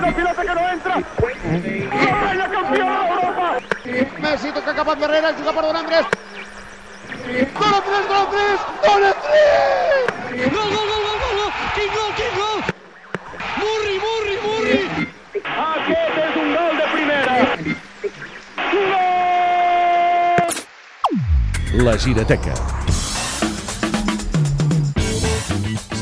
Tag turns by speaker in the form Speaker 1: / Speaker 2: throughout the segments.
Speaker 1: La pilota que no entra. Espanya campió d'Europa.
Speaker 2: Messi toca cap endarrere, juga per Don Andrés. Don Andrés, Don Andrés, Don Andrés!
Speaker 3: Gol, gol, gol, gol, gol, gol! Quin gol, quin gol! Murri, Murri, Murri!
Speaker 1: Aquest és un gol de primera. Gol!
Speaker 4: La Girateca.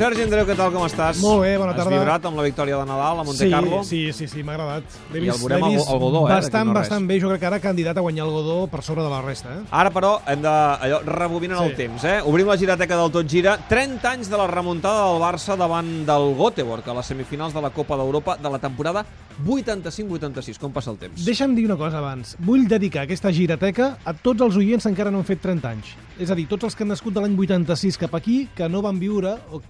Speaker 5: Sergi Andreu, què tal, com estàs?
Speaker 6: Molt bé, bona tarda.
Speaker 5: Has vibrat amb la victòria de Nadal a Monte
Speaker 6: sí,
Speaker 5: Carlo?
Speaker 6: Sí, sí, sí, m'ha agradat. L'he
Speaker 5: I el
Speaker 6: vist,
Speaker 5: veurem
Speaker 6: l'he
Speaker 5: al- al Godó, eh,
Speaker 6: Bastant,
Speaker 5: no
Speaker 6: bastant bé. Jo crec que ara candidat a guanyar el Godó per sobre de la resta. Eh?
Speaker 5: Ara, però, hem de... Allò, rebobinen
Speaker 6: Sí.
Speaker 5: el temps, eh? Obrim la girateca del Tot Gira. 30 anys de la remuntada del Barça davant del Göteborg a les semifinals de la Copa d'Europa de la temporada 85-86. Com passa el temps?
Speaker 6: Deixa'm dir una cosa abans. Vull dedicar aquesta girateca a tots els oients que encara no han fet 30 anys. És a dir, tots els que han nascut de l'any 86 cap aquí, que no van viure o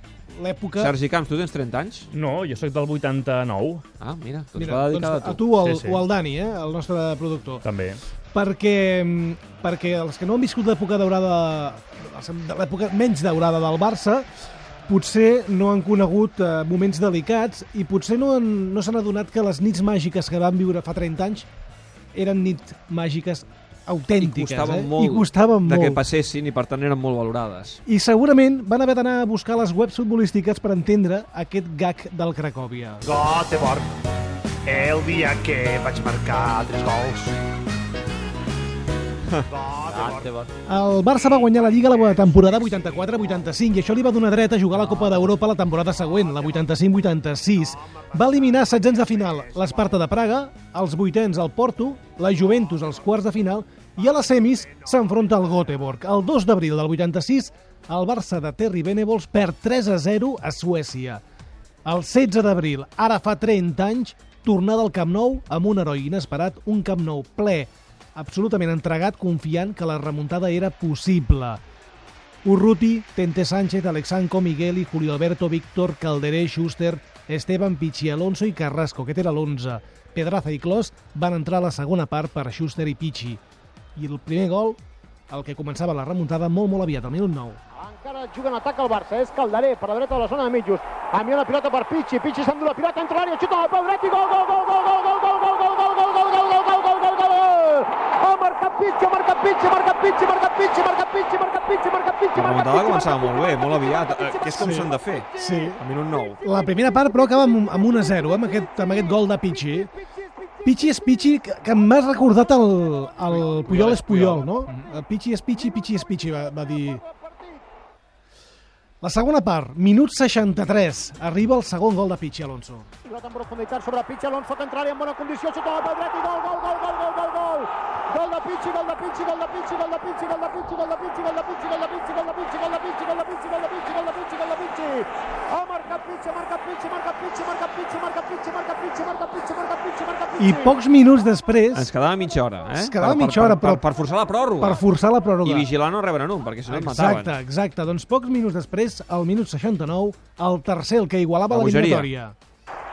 Speaker 6: l'època...
Speaker 5: Sergi Camps, tu tens 30 anys?
Speaker 7: No, jo sóc del 89,
Speaker 5: Ah, mira, doncs
Speaker 6: Mira,
Speaker 5: va
Speaker 6: doncs,
Speaker 5: dedicada
Speaker 6: a
Speaker 5: a tu.
Speaker 6: tu o al,
Speaker 7: Sí, sí.
Speaker 6: o al Dani, eh, el nostre productor.
Speaker 7: també.
Speaker 6: perquè, mm, perquè els que no han viscut l'època daurada, de l'època menys daurada del Barça, potser no han conegut eh, moments delicats i potser no, han, no s'han adonat que les nits màgiques que van viure fa 30 anys eren nits màgiques
Speaker 5: I
Speaker 6: autèntiques.
Speaker 5: costaven
Speaker 6: eh?
Speaker 5: molt
Speaker 6: I costaven
Speaker 5: de
Speaker 6: molt.
Speaker 5: que passessin i per tant eren molt valorades.
Speaker 6: I segurament van haver d'anar a buscar les webs futbolístiques per entendre aquest gag del Cracòvia.
Speaker 8: Göteborg, el dia que vaig marcar tres gols.
Speaker 6: El Barça va guanyar la Lliga la temporada 84-85 i això li va donar dret a jugar a la Copa d'Europa la temporada següent, la 85-86. Va eliminar setzents de final l'Esparta de Praga, els vuitens al Porto, la Juventus als quarts de final i a les semis s'enfronta al Göteborg. El 2 d'abril del 86, el Barça de Terry Venables perd 3 a 0 a Suècia. El 16 d'abril, ara fa 30 anys, tornada al Camp Nou amb un heroi inesperat, un Camp Nou ple, absolutament entregat, confiant que la remuntada era possible. Urruti, Tente Sánchez, Alexanco, Migueli, Julio Alberto, Víctor, Calderé, Schuster, Esteban, Pichi, Alonso i Carrasco, aquest era l'11. Pedraza i Clos van entrar a la segona part per Schuster i Pichi. I el primer gol, el que començava la remuntada molt, molt aviat, al minut 9.
Speaker 2: Encara juga en atac el Barça, és Calderé per la dreta de la zona de mitjos. Envia una pilota per Pichi, Pichi s'endú la pilota, entra l'àrea, xuta al peu dret i gol, gol, gol, gol, gol, gol, gol, gol, gol, gol, gol, gol, gol, gol, gol, gol, gol, gol, gol! Ha marcat Pichi, ha marcat Pichi, ha marcat Pichi, ha marcat Pichi, ha marcat Pichi, ha marcat Pichi, ha marcat Pichi,
Speaker 5: La remuntada començava molt bé, molt aviat, eh, que és com s'han de fer. A minut 9.
Speaker 6: La primera part, però, acaba amb, 1-0, amb, aquest, amb aquest gol de Pichi. Pichi és Pichi, que, m'ha recordat el, el Puyol és Puyol, no? Pichi és Pichi, Pichi és Pichi, va, va dir... La segona part, minut 63, arriba el segon gol de Pichi, Alonso.
Speaker 2: Pilota en profunditat sobre Pichi, Alonso que entraria en bona condició, xuta al peu dret i gol, gol, gol, gol, gol, gol, gol! Gol de Pichi, gol de Pichi, gol de Pichi, gol de Pichi, gol de Pichi, gol de Pichi, gol de Pichi, gol de Pichi, gol de Pichi, gol de Pichi, gol de Pichi, gol de Pichi, gol de Pichi, gol de Pichi! Ha marcat Pichi,
Speaker 6: I pocs minuts després,
Speaker 5: Ens quedava mitja hora, eh?
Speaker 6: Ens quedava
Speaker 5: Per-
Speaker 6: mitja hora,
Speaker 5: per, per,
Speaker 6: però-
Speaker 5: per forçar la pròrroga.
Speaker 6: per forçar la pròrroga...
Speaker 5: I vigilar no reberen un, perquè si no et mataven.
Speaker 6: Exacte, exacte. Doncs pocs minuts després, al minut 69, el tercer, el que igualava
Speaker 5: La bogeria.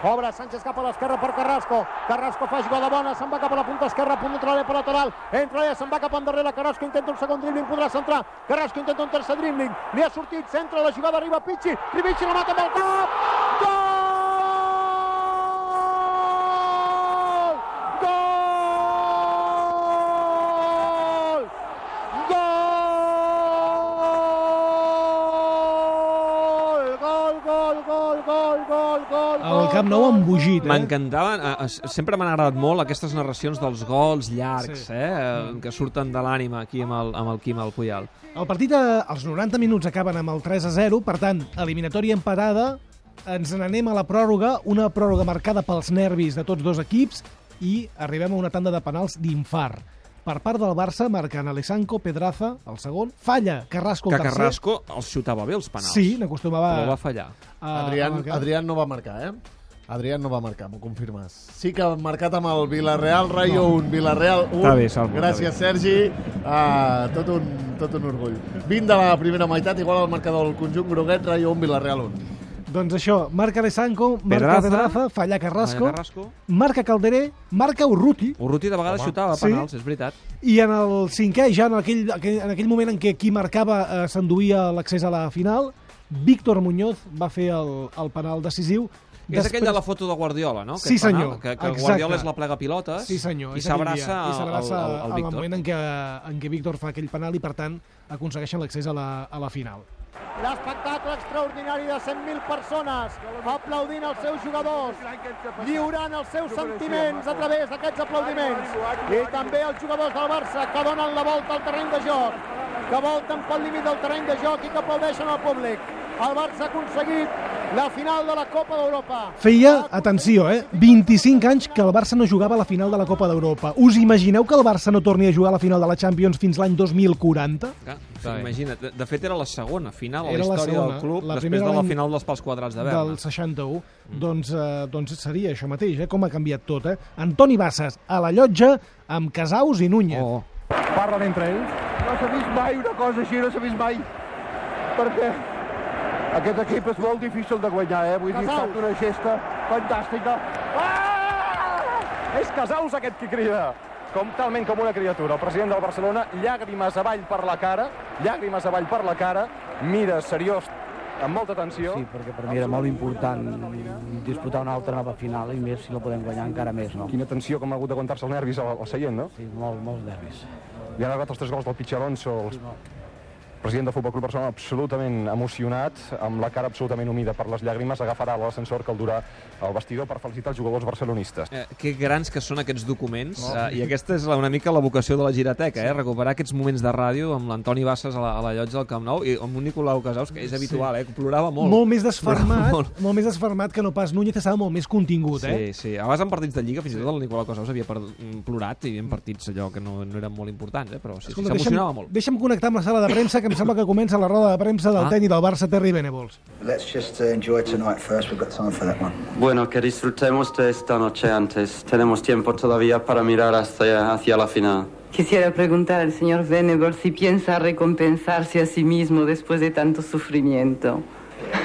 Speaker 2: Obre Sánchez cap a l'esquerra per Carrasco. Carrasco fa jugada bona, se'n va cap a la punta esquerra, punt entre l'àrea per lateral. Entra allà, se'n va cap endarrere. Carrasco intenta un segon dribbling, podrà centrar. Carrasco intenta un tercer dribbling. Li ha sortit, centra la jugada, arriba Pichi. Pichi la mata amb el cap. Gol! Gol! Gol! Gol, gol, gol, gol, gol, gol,
Speaker 6: El Camp Nou embogit, eh?
Speaker 5: M'encantaven, eh, eh, sempre m'han agradat molt aquestes narracions dels gols llargs,
Speaker 6: Sí.
Speaker 5: eh, eh, que surten de l'ànima aquí amb el, amb el Quim al Puyal.
Speaker 6: El partit, eh, als 90 minuts, acaben amb el 3 a 0, per tant, eliminatòria empatada, ens n'anem a la pròrroga, una pròrroga marcada pels nervis de tots dos equips i arribem a una tanda de penals d'infart. Per part del Barça marquen Alexanco, Pedraza, el segon, falla Carrasco,
Speaker 5: Que
Speaker 6: el tercer.
Speaker 5: Carrasco els xutava bé els penals.
Speaker 6: Sí, n'acostumava...
Speaker 5: Però va fallar.
Speaker 6: a-
Speaker 9: Adrián, Adrián no va marcar, eh? Adrián no va marcar, m'ho confirmes. Sí que ha marcat amb el Villarreal, Rayo 1, Villarreal 1.
Speaker 5: Està bé, Salvo,
Speaker 9: Gràcies,
Speaker 5: està
Speaker 9: Sergi. Uh, tot, un, tot un orgull. 20 de la primera meitat, igual el marcador del conjunt groguet, Rayo 1, Villarreal 1.
Speaker 6: Doncs això, marca Alexanco, marca
Speaker 5: Pedraza.
Speaker 6: Falla Carrasco,
Speaker 5: Falla Carrasco.
Speaker 6: marca Calderé, marca Urruti,
Speaker 5: Urruti de vegades xutava
Speaker 6: Sí.
Speaker 5: penals, és veritat.
Speaker 6: I en el cinquè, ja en aquell, aquell, en aquell moment en què qui marcava eh, s'enduïa l'accés a la final, Víctor Muñoz va fer el, el penal decisiu
Speaker 5: És aquell de la foto de Guardiola, no?
Speaker 6: Sí,
Speaker 5: Aquest penal,
Speaker 6: senyor.
Speaker 5: Que, que
Speaker 6: Exacte.
Speaker 5: Guardiola és la plega pilotes
Speaker 6: Sí, senyor.
Speaker 5: i
Speaker 6: és
Speaker 5: s'abraça al, al, al
Speaker 6: al
Speaker 5: Víctor.
Speaker 6: moment en què, en què Víctor fa aquell penal i, per tant, aconsegueixen l'accés a, la, a la final.
Speaker 2: L'espectacle extraordinari de 100.000 persones aplaudint els seus jugadors, lliurant els seus sentiments a través d'aquests aplaudiments. I també els jugadors del Barça que donen la volta al terreny de joc, que volten pel límit del terreny de joc i que aplaudeixen al públic. El Barça ha aconseguit la final de la Copa d'Europa.
Speaker 6: Feia, atenció, eh, 25 anys que el Barça no jugava a la final de la Copa d'Europa. Us imagineu que el Barça no torni a jugar a la final de la Champions fins l'any 2040?
Speaker 5: Clar, Imagina't, de, de fet era la segona final a la
Speaker 6: Era la
Speaker 5: història
Speaker 6: segona.
Speaker 5: del club
Speaker 6: La
Speaker 5: després de la final dels pals quadrats de Berna.
Speaker 6: del 61, doncs, eh, doncs seria això mateix, eh? com ha canviat tot. Eh? Antoni Bassas a la llotja amb Casaus i Núñez.
Speaker 5: Oh,
Speaker 1: Parlen entre ells. No s'ha vist mai una cosa així, no s'ha vist mai. Perquè aquest equip és molt difícil de guanyar, eh? Vull dir, ha
Speaker 2: Casals.
Speaker 1: estat una gesta fantàstica. Ah! És Casaus aquest qui crida. Com talment com una criatura. El president del Barcelona, llàgrimes avall per la cara, llàgrimes avall per la cara, mira seriós, amb molta atenció.
Speaker 4: Sí, perquè per mi era molt important disputar una altra nova final i més si la podem guanyar encara més, no?
Speaker 1: Quina tensió, com ha hagut d'aguantar-se els nervis al, al seient, no?
Speaker 4: Sí, molt, molts nervis.
Speaker 1: I han arribat els tres gols del Pichi Alonso, el president del Futbol Club Barcelona absolutament emocionat, amb la cara absolutament humida per les llàgrimes, agafarà l'ascensor que el durà al vestidor per felicitar els jugadors barcelonistes.
Speaker 5: Eh, que grans que són aquests documents eh, i aquesta és la- una mica la vocació de la Girateca, eh? recuperar aquests moments de ràdio amb l'Antoni Bassas a la, a la llotja del Camp Nou i amb un Nicolau Casaus, que és habitual, eh? que plorava molt.
Speaker 6: Molt més desfermat,
Speaker 5: Molt.
Speaker 6: molt. més desfermat que no pas Núñez, estava molt més contingut, eh?
Speaker 5: Sí, sí. A vegades en partits de Lliga, fins i tot el Nicolau Casaus havia mm, plorat i en partits allò que no, no eren molt importants, eh? però sí, sí, s'emocionava molt.
Speaker 6: deixa'm connectar amb la sala de premsa, que em sembla que comença la roda de premsa del
Speaker 5: Ah.
Speaker 6: tècnic del Barça, Terry Venables.
Speaker 10: Let's just uh, enjoy tonight first. We've got time for that one.
Speaker 11: Bueno, que disfrutemos de esta noche antes. Tenemos tiempo todavía para mirar hacia, hacia la final.
Speaker 12: Quisiera preguntar al señor Venables si piensa recompensarse a sí mismo después de tanto sufrimiento.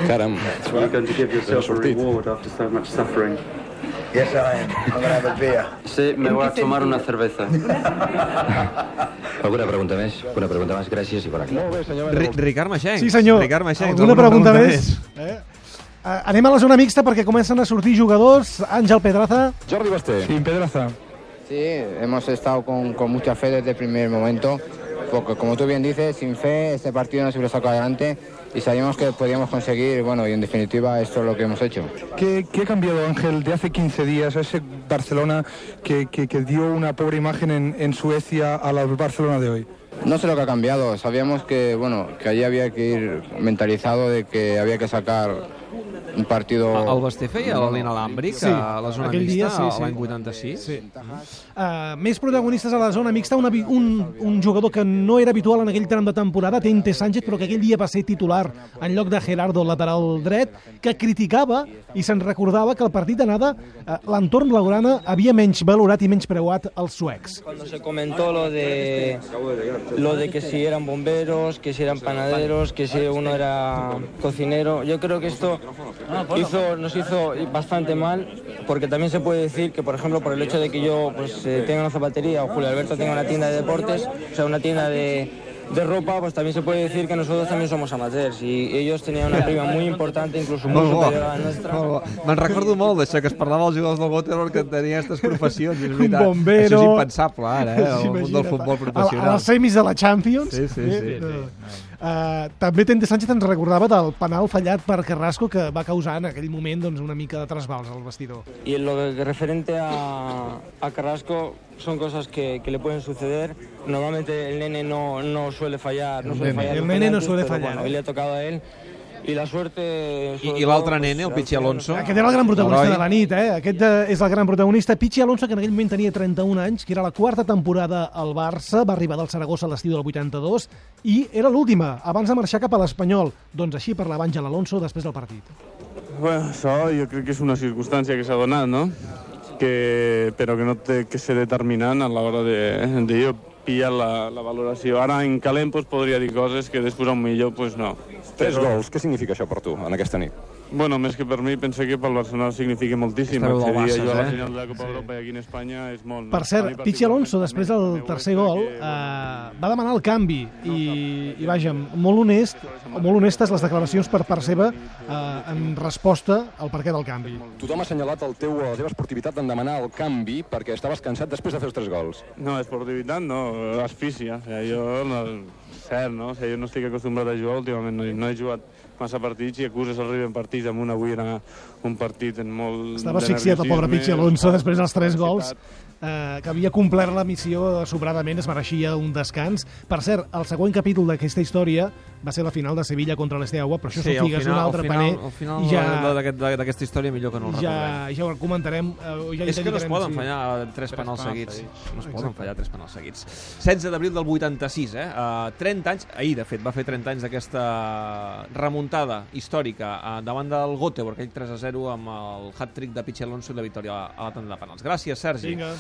Speaker 11: Caram. You're going to give yourself a reward after so much suffering.
Speaker 10: Yes, I am. I'm going to have a beer.
Speaker 11: Sí, me voy a tomar una cerveza.
Speaker 13: Alguna pregunta més? Una pregunta més, gràcies i bona aquí.
Speaker 1: Molt bé, senyor
Speaker 5: Ri Ricard Maxencs.
Speaker 6: Sí, senyor.
Speaker 5: Ricard Maxencs.
Speaker 6: Alguna pregunta, més? Eh? Uh, anem a la zona mixta perquè comencen a sortir jugadors. Àngel Pedraza.
Speaker 1: Jordi Basté.
Speaker 14: Sí, Pedraza. Sí, hemos estado con, con mucha fe desde el primer momento, porque como tú bien dices, sin fe este partido no se hubiera sacado adelante y sabíamos que podíamos conseguir, bueno, y en definitiva esto es lo que hemos hecho.
Speaker 15: ¿Qué, qué ha cambiado, Ángel, de hace 15 días a ese Barcelona que, que, que dio una pobre imagen en, en Suecia a la Barcelona de hoy?
Speaker 14: No sé lo que ha cambiado, sabíamos que, bueno, que allí había que ir mentalizado de que había que sacar un partido...
Speaker 5: El Basté feia l'inalàmbric
Speaker 6: Sí,
Speaker 5: a la zona
Speaker 6: aquell
Speaker 5: mixta
Speaker 6: sí, sí.
Speaker 5: l'any 86.
Speaker 6: Sí. Uh, més protagonistes a la zona mixta, una, un, un jugador que no era habitual en aquell tram de temporada, Tente Sánchez, però que aquell dia va ser titular en lloc de Gerardo, el lateral dret, que criticava i se'n recordava que el partit d'anada uh, l'entorn laurana havia menys valorat i menys preuat els suecs.
Speaker 16: Cuando se comentó lo de lo de que si eran bomberos, que si eran panaderos, que si uno era cocinero, yo creo que esto hizo, nos hizo bastante mal, porque también se puede decir que, por ejemplo, por el hecho de que yo pues eh, tenga una zapatería o Julio Alberto tenga una tienda de deportes, o sea, una tienda de, de ropa, pues también se puede decir que nosotros también somos amateurs y ellos tenían una prima muy importante, incluso muy
Speaker 5: Molt bo.
Speaker 16: superior a la nuestra.
Speaker 5: Molt bo. Me'n recordo molt d'això, que es parlava als jugadors del Göteborg que tenien aquestes professions. i És
Speaker 6: Un
Speaker 5: veritat.
Speaker 6: bombero...
Speaker 5: Això és impensable ara, eh?
Speaker 6: Sí,
Speaker 5: El món del futbol
Speaker 6: A, a
Speaker 5: professional.
Speaker 6: les semis de la Champions.
Speaker 5: Sí, sí, sí.
Speaker 6: Eh, Uh, també Tente Sánchez ens recordava del penal fallat per Carrasco que va causar en aquell moment doncs, una mica de trasbals al vestidor.
Speaker 16: Y en lo que referente a, a Carrasco son cosas que, que le pueden suceder. Normalmente el nene no, no suele fallar. No
Speaker 6: El
Speaker 16: suele
Speaker 6: nene.
Speaker 16: fallar
Speaker 6: El nene no suele
Speaker 16: pero
Speaker 6: fallar,
Speaker 16: Bueno,
Speaker 6: eh.
Speaker 16: hoy le ha tocado a él. Y la suerte...
Speaker 5: I, i l'altre nene, el Pichi Alonso.
Speaker 6: Aquest era el gran protagonista
Speaker 5: Heroi.
Speaker 6: de la nit, eh? Aquest eh, és el gran protagonista. Pichi Alonso, que en aquell moment tenia 31 anys, que era la quarta temporada al Barça, va arribar del Saragossa a l'estiu del 82, i era l'última, abans de marxar cap a l'Espanyol. Doncs així parlava Àngel Alonso després del partit.
Speaker 17: Bueno, això jo crec que és una circumstància que s'ha donat, no? Que, però que no té que ser determinant a l'hora de, de jo pillar la, la valoració. Ara en calent pues, podria dir coses que després millor pues, no.
Speaker 1: Tres gols, què significa això per tu, en aquesta nit?
Speaker 17: Bueno, més que per mi, penso que pel Barcelona significa moltíssim.
Speaker 5: Estàveu del
Speaker 17: Accedir a
Speaker 5: Barça,
Speaker 17: jugar a la
Speaker 5: eh?
Speaker 17: final de la Copa Europa i aquí en Espanya és molt...
Speaker 6: Per
Speaker 17: A
Speaker 6: cert, Pichi Alonso, després del tercer gol, eh, va demanar el canvi i, i vaja, molt honest, o molt honestes les declaracions per part seva eh, en resposta al perquè del canvi.
Speaker 1: Tothom ha assenyalat el teu, la teva esportivitat en demanar el canvi perquè estaves cansat després de fer els tres gols.
Speaker 17: No, esportivitat no, asfícia. O sigui, jo, no, cert, no? O sigui, jo no estic acostumbrat a jugar últimament, no, no he jugat massa partits i acuses arriben partits amb un avui era un partit en molt
Speaker 6: Estava asfixiat el pobre Pichi Alonso després dels tres gols eh, que havia complert la missió sobradament, es mereixia un descans. Per cert, el següent capítol d'aquesta història va ser la final de Sevilla contra l'Esteaua, però això
Speaker 5: Sí, al
Speaker 6: figues
Speaker 5: final,
Speaker 6: un
Speaker 5: al
Speaker 6: altre
Speaker 5: final,
Speaker 6: paner.
Speaker 5: al final
Speaker 6: i ja,
Speaker 5: d'aquest- d'aquesta història millor que no el recordem.
Speaker 6: ja, ja ho comentarem. Eh, ja
Speaker 5: és que no es poden
Speaker 6: sí.
Speaker 5: fallar tres,
Speaker 6: Tres
Speaker 5: penals
Speaker 6: penals
Speaker 5: seguits.
Speaker 6: seguits.
Speaker 5: No es poden
Speaker 6: Exacte.
Speaker 5: fallar tres penals seguits. 16 d'abril del 86, eh? Uh, 30 anys, ahir de fet, va fer 30 anys d'aquesta remuntada històrica uh, davant del Göteborg, aquell 3 a 0 amb el hat-trick de Pichi Alonso i la victòria a la tanda de penals. Gràcies, Sergi.
Speaker 6: Vinga.